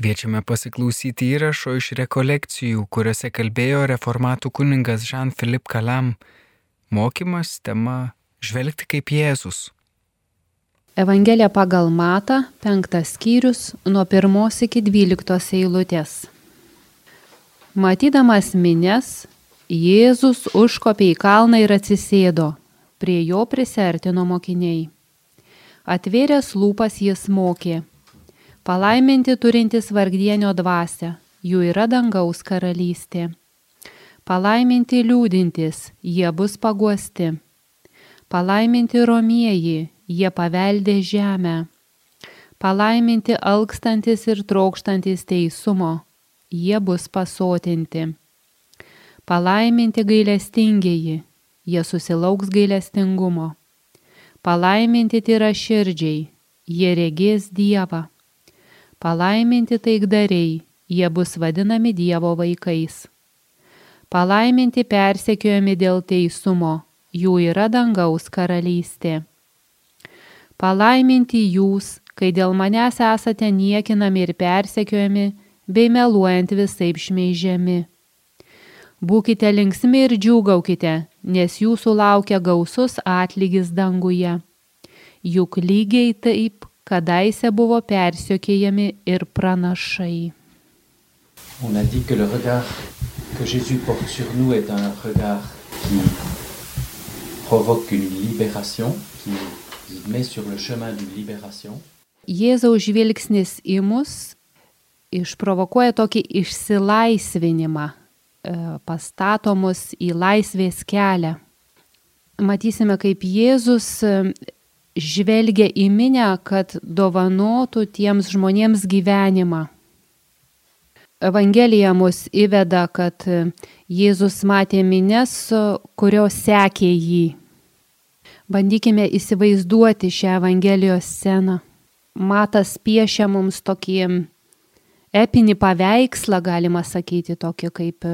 Kviečiame pasiklausyti įrašo iš rekolekcijų, kuriuose kalbėjo reformatų kuningas Jean-Philippe Kalam. Mokymas tema Žvelgti kaip Jėzus. Evangelija pagal Matą, penktas skyrius, nuo pirmos iki dvyliktos eilutės. Matydamas minės, Jėzus užkopė į kalną ir atsisėdo. Prie jo prisertino mokiniai. Atvėręs lūpas jis mokė. Palaiminti turintys vargdienio dvasę, jų yra dangaus karalystė. Palaiminti liūdintys, jie bus paguosti. Palaiminti romieji, jie paveldė žemę. Palaiminti alkstantis ir trokštantis teisumo, jie bus pasotinti. Palaiminti gailestingieji, jie susilauks gailestingumo. Palaiminti tyra širdžiai, jie regės Dievą. Palaiminti taikdariai, jie bus vadinami Dievo vaikais. Palaiminti persekiojami dėl teisumo, jų yra dangaus karalystė. Palaiminti jūs, kai dėl manęs esate niekinami ir persekiojami, bei meluojant visai šmeižiami. Būkite linksmi ir džiūgaukite, nes jūsų laukia gausus atlygis danguje. Juk lygiai taip kadaise buvo persiekėjami ir pranašai. On a dit que le regard que Jésus porte sur nous est un regard qui provoque une libération, qui met sur le chemin d'une libération. Jėzaus žvilgsnis į mus išprovokuoja tokį išsilaisvinimą, e, pastatomus į laisvės kelią. Matysime, kaip Jėzus e, žvelgia į minę, kad dovanotų tiems žmonėms gyvenimą. Evangelija mus įveda, kad Jėzus matė minės, kurios sekė jį. Bandykime įsivaizduoti šią Evangelijos sceną. Matas piešia mums tokį epinį paveikslą, galima sakyti, tokį kaip,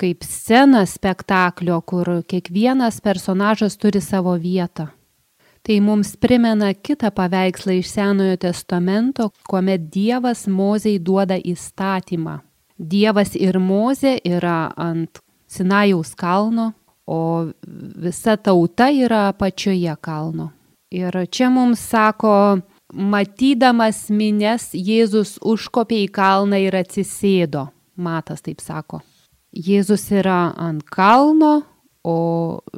kaip sceną spektaklio, kur kiekvienas personažas turi savo vietą. Tai mums primena kitą paveikslą iš Senojo testamento, kuomet Dievas Mozei duoda įstatymą. Dievas ir Mozė yra ant Sinajaus kalno, o visa tauta yra pačioje kalno. Ir čia mums sako, matydamas minės, Jėzus užkopė į kalną ir atsisėdo. Matas taip sako. Jėzus yra ant kalno, o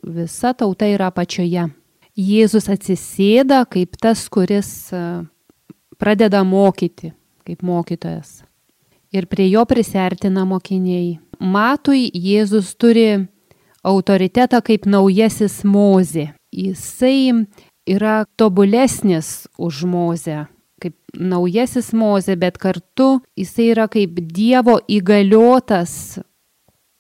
visa tauta yra pačioje. Jėzus atsisėda kaip tas, kuris e, pradeda mokyti, kaip mokytojas. Ir prie jo prisertina mokiniai. Matui Jėzus turi autoritetą kaip naujasis mozė. Jisai yra tobulesnis už mozę, kaip naujasis mozė, bet kartu jisai yra kaip Dievo įgaliotas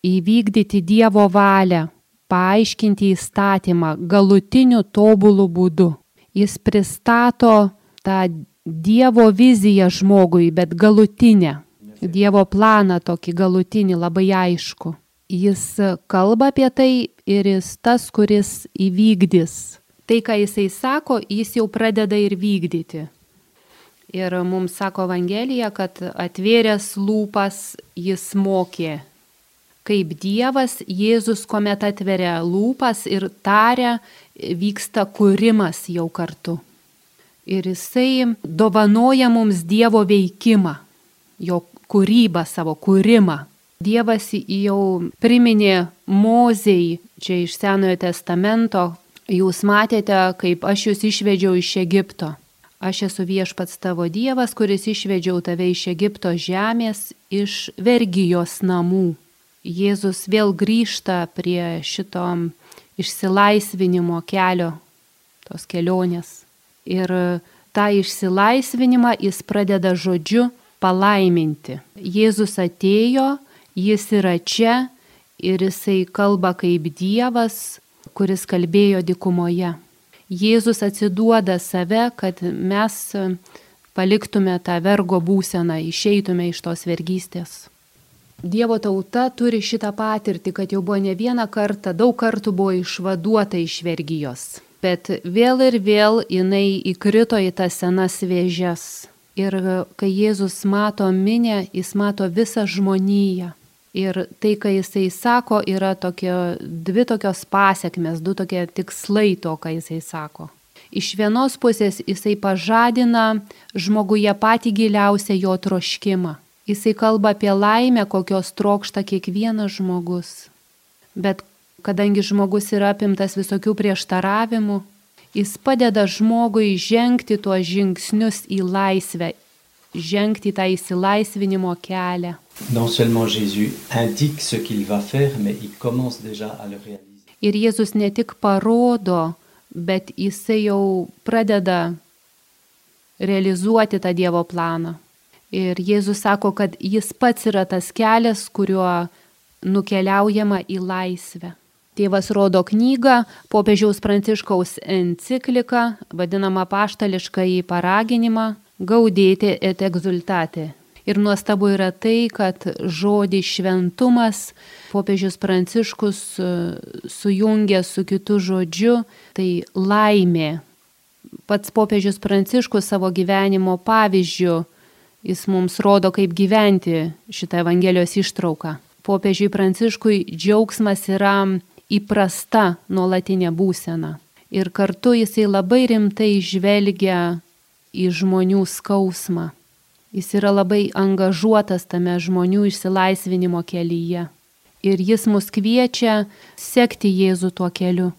įvykdyti Dievo valią, paaiškinti įstatymą galutiniu tobulų būdu. Jis pristato tą Dievo viziją žmogui, bet galutinę. Dievo planą tokį galutinį, labai aišku. Jis kalba apie tai ir jis tas, kuris įvykdys. Tai, ką jisai sako, jis jau pradeda ir vykdyti. Ir mums sako Evangelija, kad atvėręs lūpas jis mokė kaip Dievas, Jėzus, kuomet atveria lūpas ir taria, vyksta kūrimas jau kartu. Ir jisai dovanoja mums Dievo veikimą, jo kūrybą, savo kūrimą. Dievas jau priminė Mozei, čia iš Senojo testamento, jūs matėte, kaip aš jūs išvedžiau iš Egipto. Aš esu viešpats tavo Dievas, kuris išvedžiau tave iš Egipto žemės, iš vergyjos namų. Jėzus vėl grįžta prie šito išsilaisvinimo kelio, tos kelionės. Ir tą išsilaisvinimą jis pradeda žodžiu palaiminti. Jėzus atėjo, jis yra čia ir jisai kalba kaip Dievas, kuris kalbėjo dikumoje. Jėzus atsiduoda save, kad mes paliktume tą vergo būseną, išeitume iš tos vergystės. Dievo tauta turi šitą patirtį, kad jau buvo ne vieną kartą, daug kartų buvo išvaduota iš vergyjos. Bet vėl ir vėl jinai įkrito į tas senas vėžes. Ir kai Jėzus mato minę, jis mato visą žmoniją. Ir tai, ką jisai sako, yra tokio, dvi tokios pasiekmes, du tokie tikslai to, ką jisai sako. Iš vienos pusės jisai pažadina žmoguje patį giliausią jo troškimą. Jisai kalba apie laimę, kokios trokšta kiekvienas žmogus. Bet kadangi žmogus yra apimtas visokių prieštaravimų, jis padeda žmogui žengti tuos žingsnius į laisvę, žengti tą įsilaisvinimo kelią. Non seulement Jésus indique ce qu'il va faire, mais il commence déjà à le réaliser. Ir Jėzus ne tik parodo, bet jisai jau pradeda realizuoti tą Dievo planą. Ir Jėzus sako, kad jis pats yra tas kelias, kuriuo nukeliaujama į laisvę. Tėvas rodo knygą, popiežiaus pranciškaus encikliką, vadinamą paštališką į paraginimą gaudėti et exultate. Ir nuostabu yra tai, kad žodį šventumas popiežius pranciškus e, sujungia su kitu žodžiu, tai laimė. Pats popiežius pranciškus savo gyvenimo pavyzdžių, jis mums rodo, kaip gyventi šitą Evangelijos ištrauką. Popiežiui pranciškui džiaugsmas yra įprasta nuolatinė būsena. Ir kartu jisai labai rimtai žvelgia į žmonių skausmą. Jis yra labai angažuotas tame žmonių išsilaisvinimo kelyje. Ir jis mus kviečia sekti Jėzų tuo keliu,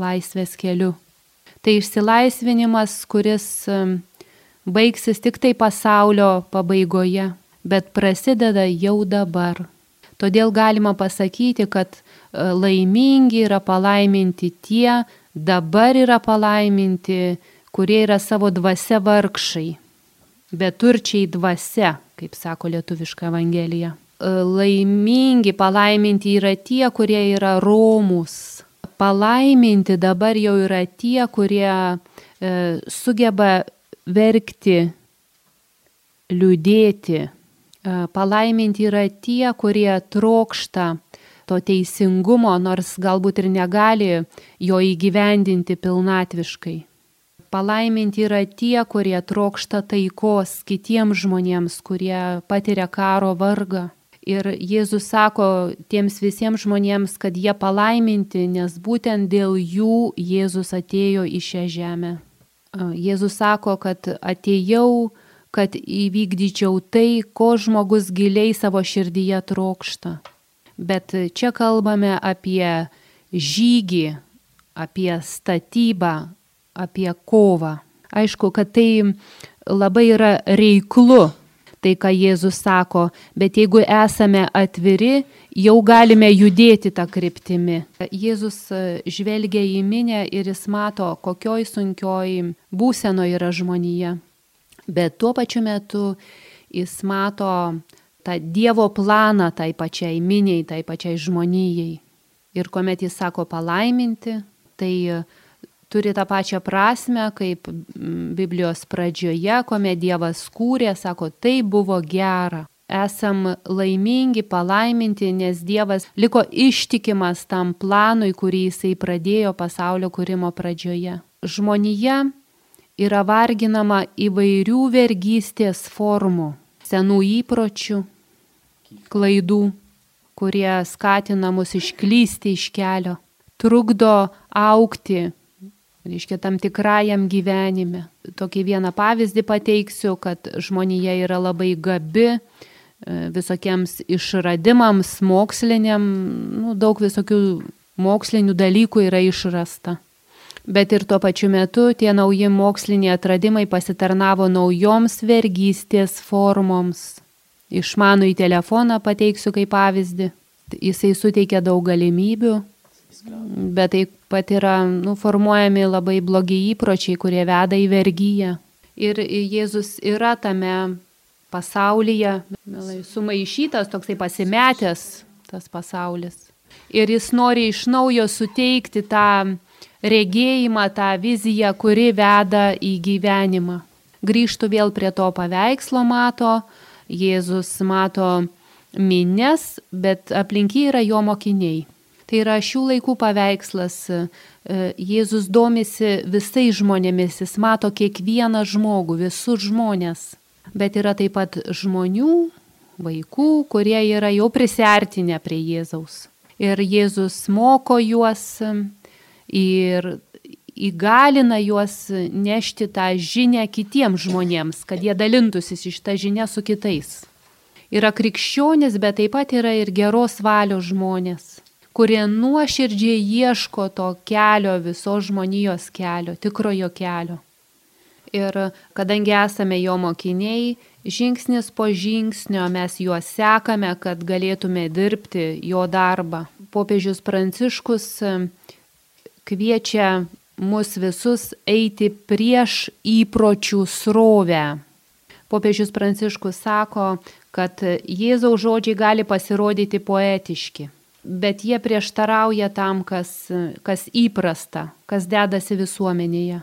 laisvės keliu. Tai išsilaisvinimas, kuris baigsis tik tai pasaulio pabaigoje, bet prasideda jau dabar. Todėl galima pasakyti, kad laimingi yra palaiminti tie, dabar yra palaiminti, kurie yra savo dvasia vargšai, beturčiai dvasia, kaip sako lietuviška Evangelija. Laimingi, palaiminti yra tie, kurie yra romus. Palaiminti dabar jau yra tie, kurie e, sugeba verkti, liūdėti. E, palaiminti yra tie, kurie trokšta to teisingumo, nors galbūt ir negali jo įgyvendinti pilnatviškai. Palaiminti yra tie, kurie trokšta taikos kitiems žmonėms, kurie patiria karo vargą. Ir Jėzus sako tiems visiems žmonėms, kad jie palaiminti, nes būtent dėl jų Jėzus atėjo į šią žemę. Jėzus sako, kad atėjau, kad įvykdyčiau tai, ko žmogus giliai savo širdyje trokšta bet čia kalbame apie žygį, apie statybą, apie kovą. Aišku, kad tai labai yra reiklu, tai ką Jėzus sako, bet jeigu esame atviri, jau galime judėti tą kryptimį. Jėzus žvelgia į minę ir jis mato, kokioj sunkioj būseno yra žmonija. Bet tuo pačiu metu jis mato tą Dievo planą tai pačiai miniai, tai pačiai žmonijai. Ir kuomet jis sako palaiminti, tai turi tą pačią prasme, kaip Biblijos pradžioje, kuomet Dievas kūrė, sako, tai buvo gera. Esam laimingi, palaiminti, nes Dievas liko ištikimas tam planui, kurį jisai pradėjo pasaulio kūrimo pradžioje. Žmonija yra varginama įvairių vergystės formų, senų įpročių, klaidų, kurie skatina mus išklysti iš kelio, trukdo aukti, reiškia, tam tikrajam gyvenime. Tokį vieną pavyzdį pateiksiu, kad žmonija yra labai gabi e, visokiems išradimams, moksliniam, nu, daug visokių mokslinių dalykų yra išrasta. Bet ir tuo pačiu metu tie nauji moksliniai atradimai pasitarnavo naujoms vergystės formoms Išmanų į telefoną pateiksiu kaip pavyzdį. Jisai suteikia daug galimybių, bet taip pat yra nu, formuojami labai blogi įpročiai, kurie veda į vergyją. Ir Jėzus yra tame pasaulyje, sumaišytas, toksai pasimetęs tas pasaulis. Ir jis nori iš naujo suteikti tą regėjimą, tą viziją, kuri veda į gyvenimą. Grįžtų vėl prie to paveikslo mato, Jėzus mato minės, bet aplinkiai yra jo mokiniai. Tai yra šių laikų paveikslas. E, Jėzus domisi visais žmonėmis, jis mato kiekvieną žmogų, visus žmonės. bet yra taip pat žmonių, vaikų, kurie yra jau prisartinę prie Jėzaus. Ir Jėzus moko juos ir įgalina juos nešti tą žinę kitiems žmonėms, kad jie dalintųsi šitą žinę su kitais. Yra krikščionis, bet taip pat yra ir geros valios žmonės, kurie nuoširdžiai ieško to kelio, visos žmonijos kelio, tikrojo kelio. Ir kadangi esame jo mokiniai, žingsnis po žingsnio mes juos sekame, kad galėtume dirbti jo darbą. Popiežius Pranciškus kviečia mus visus eiti prieš įpročių srovę. Popiežius Pranciškus sako, kad Jėzaus žodžiai gali pasirodyti poetiški, bet jie prieštarauja tam, kas, kas įprasta, kas dedasi visuomenėje.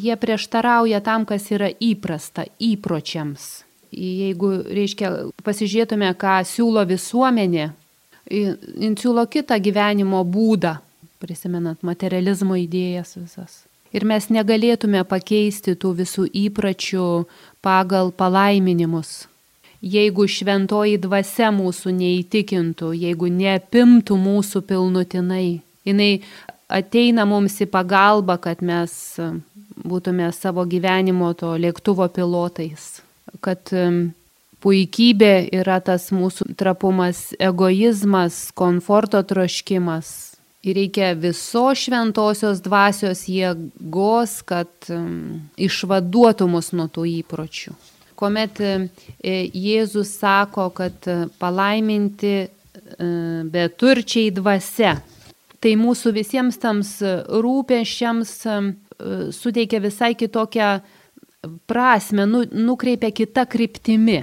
Jie prieštarauja tam, kas yra įprasta, įpročiams. Jeigu, reiškia, pasižiūrėtume, ką siūlo visuomenė, jin siūlo kitą gyvenimo būdą, prisimenant materializmo idėjas visas. Ir mes negalėtume pakeisti tų visų įpračių pagal palaiminimus. Jeigu šventoji dvasia mūsų neįtikintų, jeigu neapimtų mūsų pilnutinai, jinai ateina mums į pagalbą, kad mes būtume savo gyvenimo to lėktuvo pilotais, kad puikybė yra tas mūsų trapumas, egoizmas, komforto troškimas, Ir reikia viso šventosios dvasios jėgos, kad um, išvaduotų mus nuo tų įpročių. Kuomet e, Jėzus sako, kad e, palaiminti e, beturčiai dvasia, tai mūsų visiems tams rūpeščiams suteikia visai kitokią prasme, nu, nukreipia kitą kryptimi.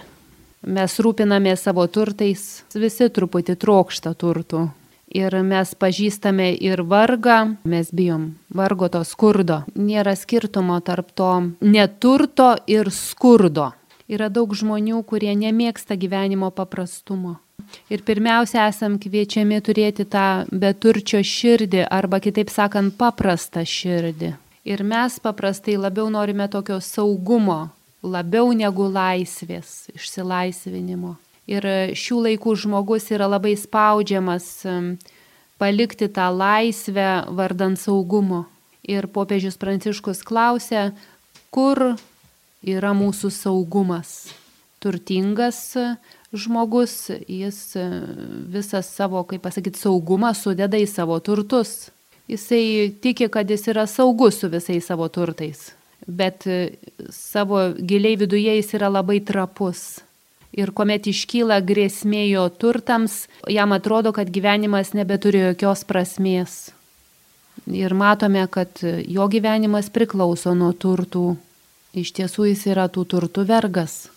Mes rūpiname savo turtais, visi truputį trokšta turtų, Ir mes pažįstame ir vargą, mes bijom vargo to skurdo. Nėra skirtumo tarp to neturto ir skurdo. Yra daug žmonių, kurie nemėgsta gyvenimo paprastumo. Ir pirmiausia, esam kviečiami turėti tą beturčio širdį arba kitaip sakant paprastą širdį. Ir mes paprastai labiau norime tokio saugumo, labiau negu laisvės, išsilaisvinimo. Ir šių laikų žmogus yra labai spaudžiamas palikti tą laisvę vardant saugumo. Ir popiežius Pranciškus klausė, kur yra mūsų saugumas. Turtingas žmogus, jis visą savo, kaip pasakyti, saugumą sudeda į savo turtus. Jisai tiki, kad jis yra saugus su visais savo turtais, bet savo giliai viduje jis yra labai trapus ir kuomet iškyla grėsmė jo turtams, jam atrodo, kad gyvenimas nebeturi jokios prasmės. Ir matome, kad jo gyvenimas priklauso nuo turtų. Iš tiesų jis yra tų turtų vergas.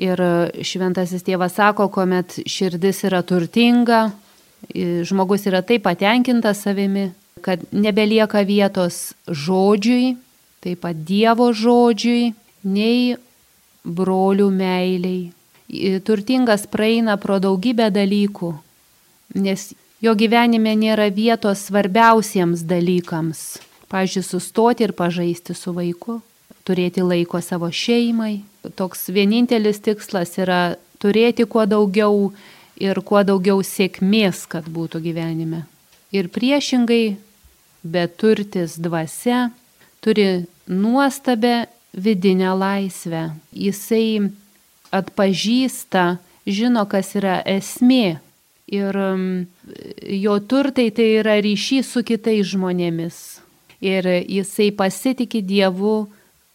Ir šventasis tėvas sako, kuomet širdis yra turtinga, žmogus yra taip patenkintas savimi, kad nebelieka vietos žodžiui, taip pat Dievo žodžiui, nei brolių meiliai turtingas praeina pro daugybę dalykų, nes jo gyvenime nėra vietos svarbiausiems dalykams. Pavyzdžiui, sustoti ir pažaisti su vaiku, turėti laiko savo šeimai. Toks vienintelis tikslas yra turėti kuo daugiau ir kuo daugiau sėkmės, kad būtų gyvenime. Ir priešingai, beturtis dvasia turi nuostabę vidinę laisvę. Jisai atpažįsta, žino, kas yra esmė. Ir um, jo turtai tai yra ryšys su kitais žmonėmis. Ir jisai pasitikė Dievu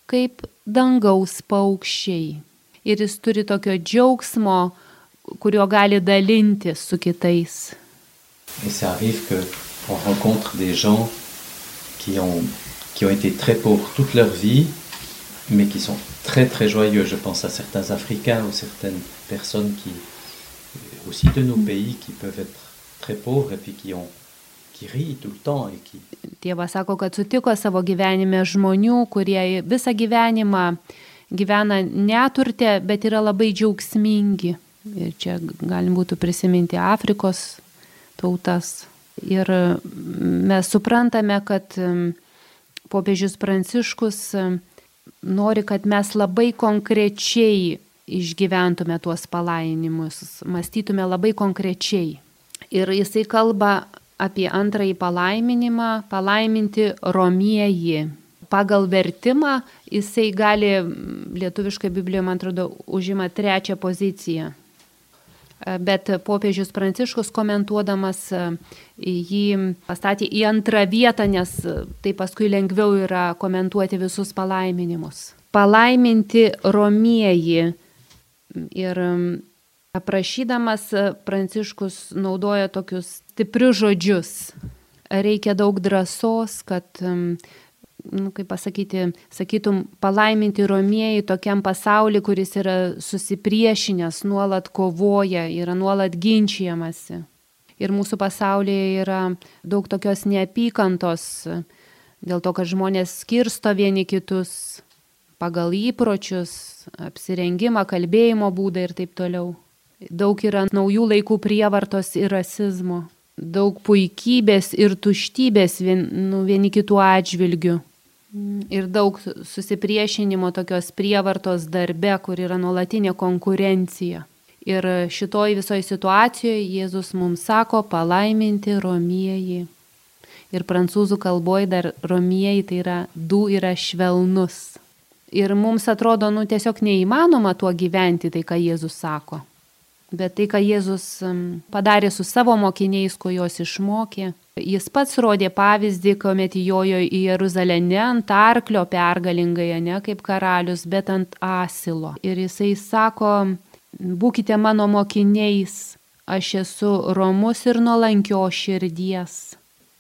kaip dangaus paukščiai. Ir jis turi tokio džiaugsmo, kurio gali su kitais. Et ça arrive qu'on rencontre des gens qui ont, qui ont été très pauvres toute leur vie, mais qui sont très très joyeux. Je pense à certains Africains ou certaines personnes qui, aussi de nos pays, qui peuvent être très pauvres et puis qui ont Tėvas sako, kad sutiko savo gyvenime žmonių, kurie visą gyvenimą gyvena neturtė, bet yra labai džiaugsmingi. Ir čia galim būtų prisiminti Afrikos tautas. Ir mes suprantame, kad popiežius Pranciškus nori, kad mes labai konkrečiai išgyventume tuos palaimimus, mąstytume labai konkrečiai. Ir jisai kalba apie antrąjį palaiminimą, palaiminti romieji. Pagal vertimą jisai gali, lietuviškai Biblijoje, man atrodo, užima trečią poziciją. Bet popiežius Pranciškus komentuodamas jį pastatė į antrą vietą, nes tai paskui lengviau yra komentuoti visus palaiminimus. Palaiminti romieji. Ir aprašydamas Pranciškus naudoja tokius stiprius žodžius. Reikia daug drąsos, kad nu, kaip pasakyti, sakytum, palaiminti romieji tokiam pasauliu, kuris yra susipriešinęs, nuolat kovoja, yra nuolat ginčiamasi. Ir mūsų pasaulyje yra daug tokios neapykantos, dėl to, kad žmonės skirsto vieni kitus pagal įpročius, apsirengimą, kalbėjimo būdą ir taip toliau. Daug yra naujų laikų prievartos ir rasizmo, daug puikybės ir tuštybės vien, nu, vieni kitų atžvilgių. Ir daug susipriešinimo tokios prievartos darbe, kur yra nuolatinė konkurencija. Ir šitoj visoje situacijoje Jėzus mums sako palaiminti romieji. Ir prancūzų kalboje dar romieji tai yra du yra švelnus. Ir mums atrodo, nu tiesiog neįmanoma tuo gyventi, tai ką Jėzus sako. Bet tai, ką Jėzus padarė su savo mokiniais, ko juos išmokė, jis pats rodė pavyzdį, kuomet įjojo į Jeruzalę ne ant arklio pergalingai, ne kaip karalius, bet ant asilo. Ir jisai sako, būkite mano mokiniais, aš esu romus ir nuolankio širdies.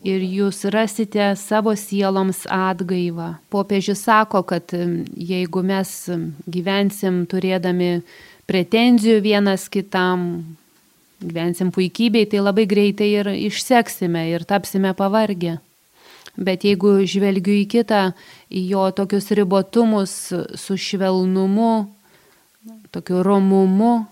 Ir jūs rasite savo sieloms atgaivą. Popiežius sako, kad jeigu mes gyvensim turėdami pretenzijų vienas kitam, gyvensim puikybei, tai labai greitai ir išseksime ir tapsime pavargę. Bet jeigu žvelgiu į kitą, į jo tokius ribotumus su švelnumu, tokiu romumu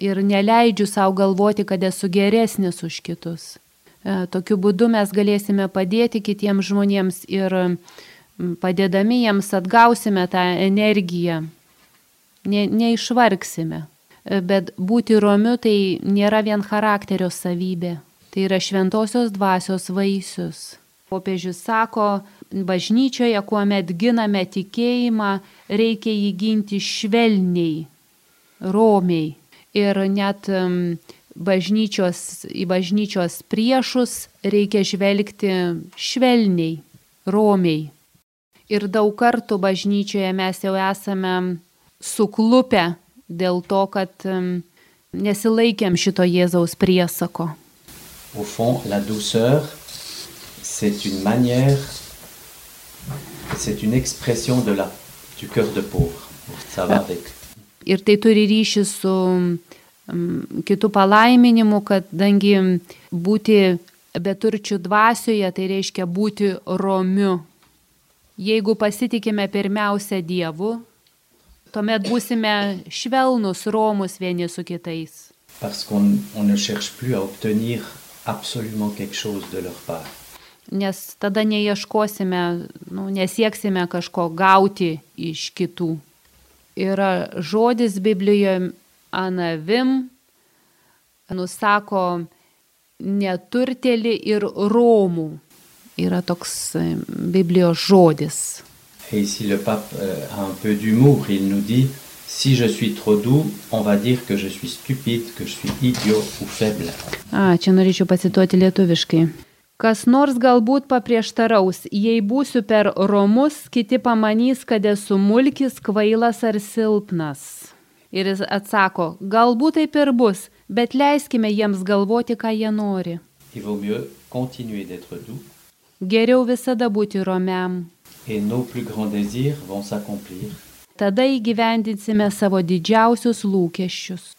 ir neleidžiu savo galvoti, kad esu geresnis už kitus. E, tokiu būdu mes galėsime padėti kitiems žmonėms ir padėdami jiems atgausime tą energiją, ne, neišvargsime. Bet būti romiu tai nėra vien charakterio savybė, tai yra šventosios dvasios vaisius. Popiežius sako, bažnyčioje, kuomet giname tikėjimą, reikia jį ginti švelniai, romiai. Ir net bažnyčios, į bažnyčios priešus reikia žvelgti švelniai, romiai. Ir daug kartų bažnyčioje mes jau esame suklupę dėl to, kad nesilaikėm šito Jėzaus priesako. Au fond, la douceur, c'est une manière, c'est une expression de la, du cœur de pauvre. Ça va avec. Ir tai turi ryšį su kitų palaiminimu, kadangi būti beturčių dvasioje, tai reiškia būti romiu. Jeigu pasitikime pirmiausia Dievu, tuomet būsime švelnus, romus vieni su kitais. Nes tada neieškosime, nu, nesieksime kažko gauti iš kitų. Yra žodis Biblijoje anavim, nusako neturtelį ir romų. Yra toks Biblijos žodis. Et ici, le pape euh, a un peu d'humour. Il nous dit, si je suis trop doux, on va dire que je suis stupide, que je suis idiot ou faible. A, čia norėčiau pacituoti lietuviškai. Kas nors galbūt paprieštaraus, jei būsiu per romus, kiti pamanys, kad esu mulkis, kvailas ar silpnas. Ir jis atsako, galbūt taip ir bus, bet leiskime jiems galvoti, ką jie nori. Geriau visada būti romiam et nos plus grands désirs vont s'accomplir. Tada įgyvendinsime savo didžiausius lūkesčius.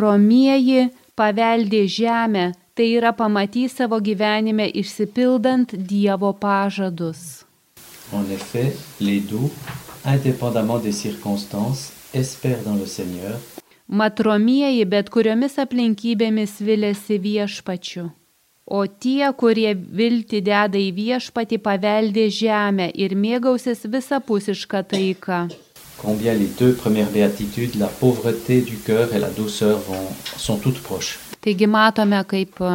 Romieji paveldė žemę, tai yra pamatys savo gyvenime išsipildant Dievo pažadus. En effet, les doux, indépendamment des circonstances, espèrent dans le Seigneur. Matromieji bet kuriomis aplinkybėmis vilėsi viešpačiu. O tie, kurie vilti deda į viešpatį, paveldė žemę ir mėgausis visapusišką taiką. combien les deux premières béatitudes, la pauvreté du cœur et la douceur, vont, sont toutes proches. Taigi matome, kaip e,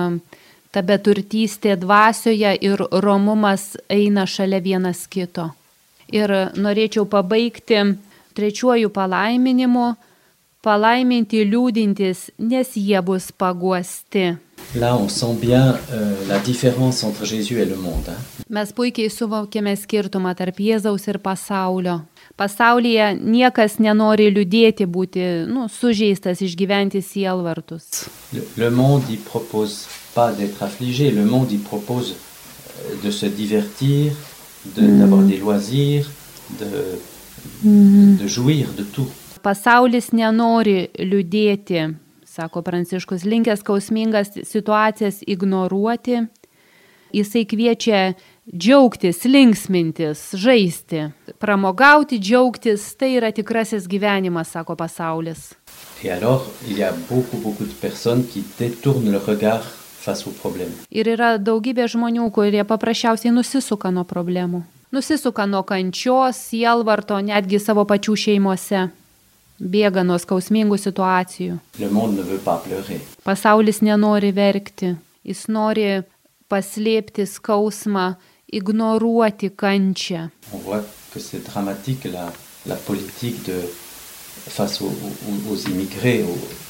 ta beturtystė dvasioje ir romumas eina šalia vienas kito. Ir norėčiau pabaigti trečiuoju palaiminimu - palaiminti liūdintis, nes jie bus paguosti. Là, on sent bien euh, la différence entre Jésus et le monde. hein. Mes puikiai suvokėme skirtumą tarp Jėzaus ir pasaulio. Pasaulyje niekas nenori liūdėti, būti nu, sužeistas, išgyventi sielvartus. Le, le monde, propose pas d'être affligé, le monde, propose euh, de se divertir, de- d'avoir des loisirs, de, de jouir de tout. Pasaulis nenori liūdėti, sako Pranciškus, linkęs skausmingas situacijas ignoruoti. Jisai kviečia džiaugtis, linksmintis, žaisti, pramogauti, džiaugtis, tai yra tikrasis gyvenimas, sako pasaulis. Alors, beaucoup, beaucoup. Ir yra daugybė žmonių, kurie paprasčiausiai nusisuka nuo problemų. Nusisuka nuo kančios, sielvarto, netgi savo pačių šeimose. Bėga nuo skausmingų situacijų. Pasaulis nenori verkti. Jis nori paslėpti skausmą, ignoruoti kančią.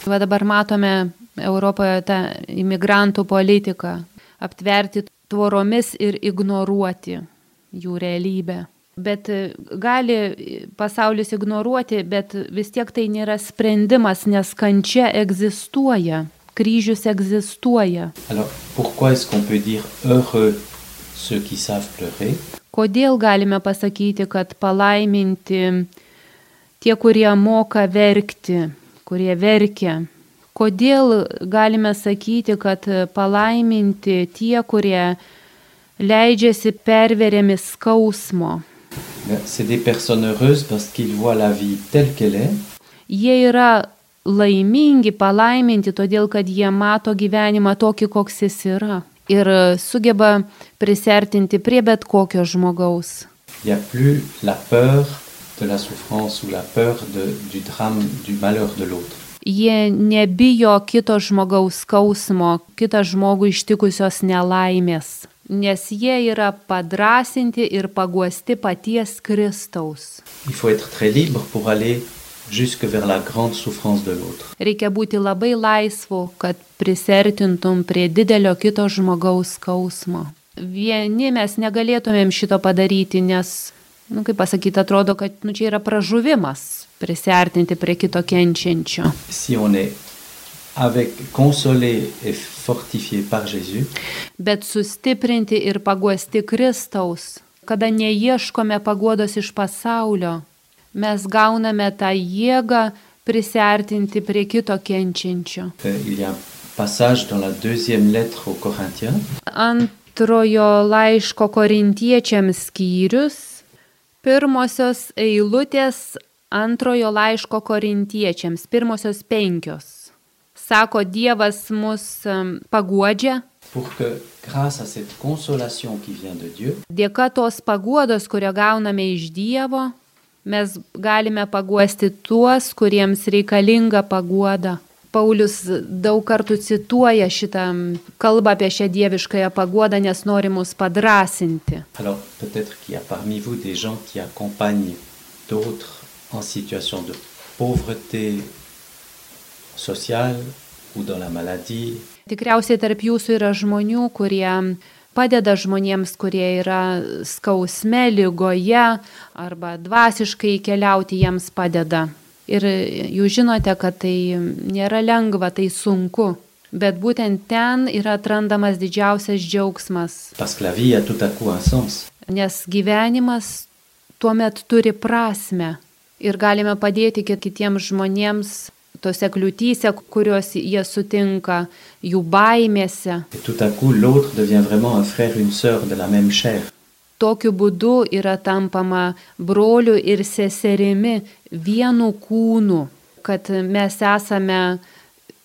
Va dabar matome Europoje tą imigrantų politiką - aptverti tvoromis ir ignoruoti jų realybę. Bet e, gali pasaulis ignoruoti, bet vis tiek tai nėra sprendimas, nes kančia egzistuoja, kryžius egzistuoja. Kodėl galime pasakyti, kad palaiminti tie, kurie moka verkti, kurie verkia? Kodėl galime sakyti, kad palaiminti tie, kurie leidžiasi perveriami skausmo? C'est des personnes heureuses parce qu'ils voient la vie telle qu'elle est Jie yra laimingi, palaiminti, todėl kad jie mato gyvenimą tokį, koks jis yra. Ir sugeba prisertinti prie bet kokio žmogaus. Il n'y a plus la peur de la souffrance ou la peur de- du drame, du malheur de l'autre. Jie nebijo kito žmogaus skausmo, kitą žmogų ištikusios nelaimės, nes jie yra padrasinti ir paguosti paties Kristaus. Reikia būti labai laisvu, kad prisertintum prie didelio kito žmogaus skausmo. Vieni mes negalėtumėm šito padaryti, nes, na nu, kaip pasakyti, atrodo, kad nu, čia yra pražuvimas prisertinti prie kito kenčiančio. Si avec, consolé et fortifié par Jésus, bet sustiprinti ir paguosti Kristaus, kada neieškome paguodos iš pasaulio, mes gauname tą jėgą prisertinti prie kito kenčiančio. Antrojo laiško korintiečiams skyrius, pirmosios eilutės antrojo laiško korintiečiams, pirmosios penkios. Sako, Dievas mus paguodžia, Dieu, Dėka tos paguodos, kurio gauname iš Dievo, mes galime paguosti tuos, kuriems reikalinga paguoda. Paulius daug kartų cituoja šitą kalbą apie šią dieviškąją paguodą, nes nori mus padrasinti. alors en situation de pauvreté sociale ou dans la maladie, Tikriausiai tarp jūsų yra žmonių, kurie padeda žmonėms, kurie yra skausme, lygoje arba dvasiškai keliauti jiems padeda. Ir jūs žinote, kad tai nėra lengva, tai sunku. Bet būtent ten yra atrandamas didžiausias džiaugsmas, parce que la vie a tout à coup un sens. nes gyvenimas tuomet turi prasme ir galime padėti kit- kitiems žmonėms tose kliūtyse, kuriuos jie sutinka, jų baimėse. Tokiu būdu yra tampama broliu ir seserimi vienu kūnu, kad mes esame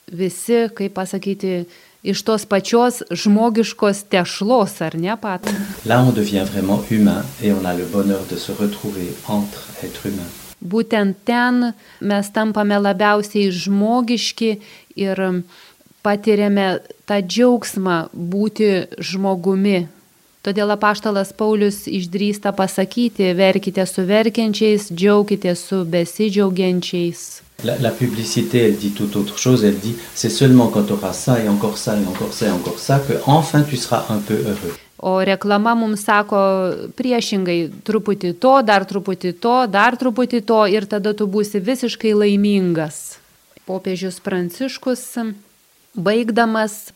visi, kaip pasakyti, iš tos pačios žmogiškos tešlos, ar ne pat? Là, on devient vraiment humain et on a le bonheur de se retrouver entre êtres humains. Būtent ten mes tampame labiausiai žmogiški ir patiriame tą džiaugsmą būti žmogumi. Todėl apaštalas Paulius išdrįsta pasakyti, verkite su verkiančiais, džiaukite su besidžiaugiančiais. La, la publicité, elle dit tout autre chose. Elle dit c'est seulement quand tu auras ça et encore ça et encore ça et encore ça que enfin tu seras un peu heureux. O reklama mums sako priešingai, truputį to, dar truputį to, dar truputį to ir tada tu būsi visiškai laimingas. Popiežius Pranciškus, baigdamas,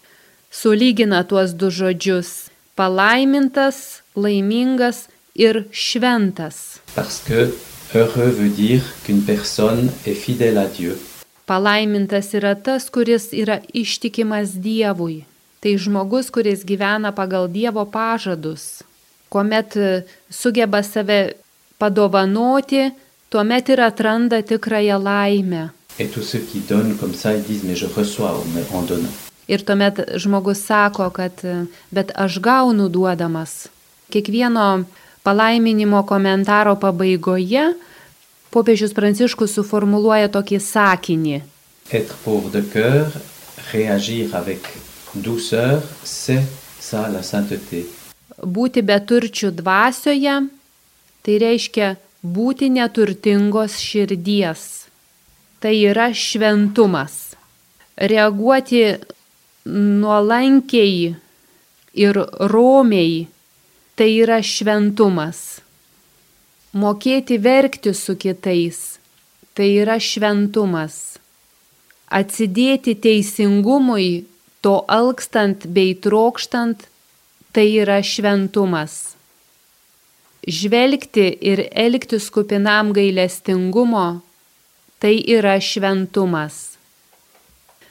sulygina tuos du žodžius - palaimintas, laimingas ir šventas. Parce que heureux veut dire qu'une personne est fidèle à Dieu. Palaimintas yra tas, kuris yra ištikimas Dievui. Tai žmogus, kuris gyvena pagal Dievo pažadus. Kuomet e, sugeba save padovanoti, tuomet ir atranda tikrąją laimę. Ir tuomet žmogus sako, kad e, bet aš gaunu duodamas. Kiekvieno palaiminimo komentaro pabaigoje popiežius Pranciškus suformuluoja tokį sakinį. Être pauvre de cœur, réagir avec douceur, c'est ça la sainteté. Būti beturčių dvasioje, tai reiškia būti neturtingos širdies. Tai yra šventumas. Reaguoti nuolankiai ir romiai, tai yra šventumas. Mokėti verkti su kitais, tai yra šventumas. Atsidėti teisingumui, to alkstant bei trokštant, tai yra šventumas. Žvelgti ir elgtis kupinam gailestingumo, tai yra šventumas.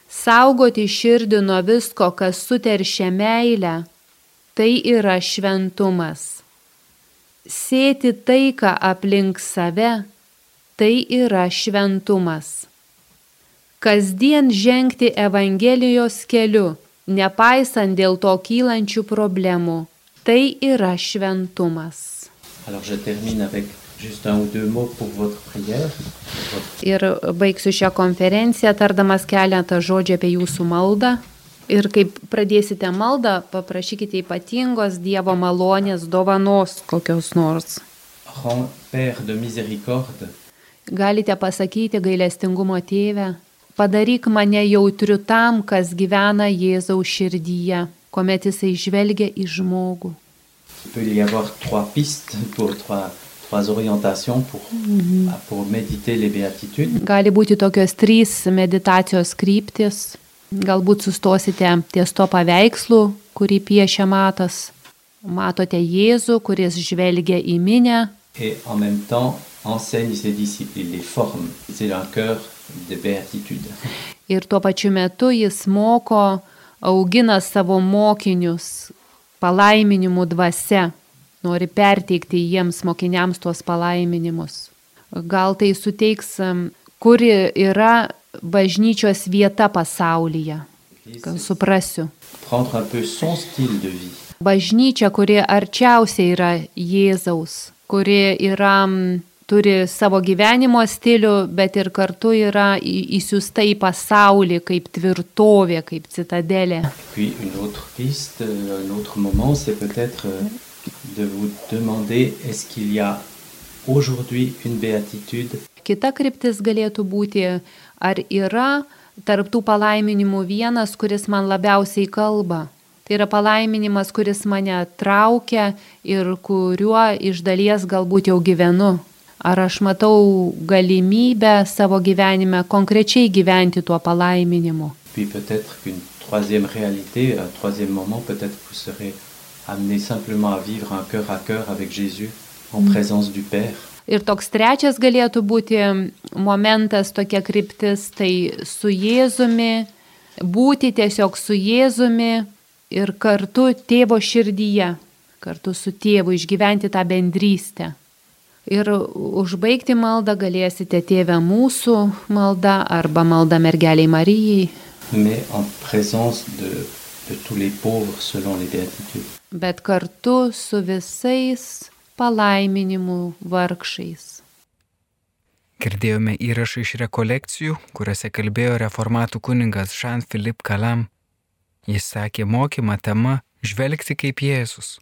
Saugoti širdį nuo visko, kas suteršia meilę, tai yra šventumas. Sėti taiką aplink save, tai yra šventumas. Kasdien žengti Evangelijos keliu, nepaisant dėl to kylančių problemų, tai yra šventumas. Alors Ir baigsiu šią konferenciją tardamas keletą žodžių apie jūsų maldą. Ir kaip pradėsite maldą, paprašykite ypatingos Dievo malonės dovanos kokios nors. Galite pasakyti gailestingumo tėvę, padaryk mane jautriu tam, kas gyvena Jėzaus širdyje, kuomet jisai žvelgia į žmogų. les béatitudes. Gali būti tokios trys meditacijos kryptis. Galbūt sustosite ties to paveikslu, kurį piešia matas. Matote Jėzų, kuris žvelgia į minę et en même temps enseigne ses disciples, les forme. C'est un cœur. Ir tuo pačiu metu jis moko, augina savo mokinius palaiminimų dvasia, nori perteikti jiems mokiniams tuos palaiminimus. Gal tai suteiks, kuri yra bažnyčios vieta pasaulyje, gal suprasiu. Bažnyčia, kuri arčiausiai yra Jėzaus, kuri yra, turi savo gyvenimo stilių, bet ir kartu yra įsiusta į pasaulį kaip tvirtovė, kaip citadelė. Puis une autre piste, un autre moment, c'est peut-être euh, de vous demander est-ce qu'il y a aujourd'hui une béatitude Kita kryptis galėtų būti, ar yra tarptų palaiminimų vienas, kuris man labiausiai kalba. Tai yra palaiminimas, kuris mane traukia ir kuriuo iš dalies galbūt jau gyvenu. Ar aš matau galimybę savo gyvenime konkrečiai gyventi tuo palaiminimu. Puis peut-être qu'une troisième réalité, un troisième moment, peut-être vous serez amené simplement à vivre un cœur à cœur avec Jésus en présence du Père. Ir toks trečias galėtų būti momentas, tokia kryptis, tai su Jėzumi, būti tiesiog su Jėzumi ir kartu tėvo širdyje, kartu su tėvu išgyventi tą bendrystę. Ir užbaigti maldą galėsite tėvę mūsų maldą arba maldą mergeliai Marijai, mais en présence de, de tous les pauvres selon les béatitudes. bet kartu su visais palaiminimų vargšais. Girdėjome įrašą iš rekolekcijų, kuriuose kalbėjo reformatų kuningas Jean-Philippe Kalam. Jis sakė mokymą tema žvelgti kaip Jėzus.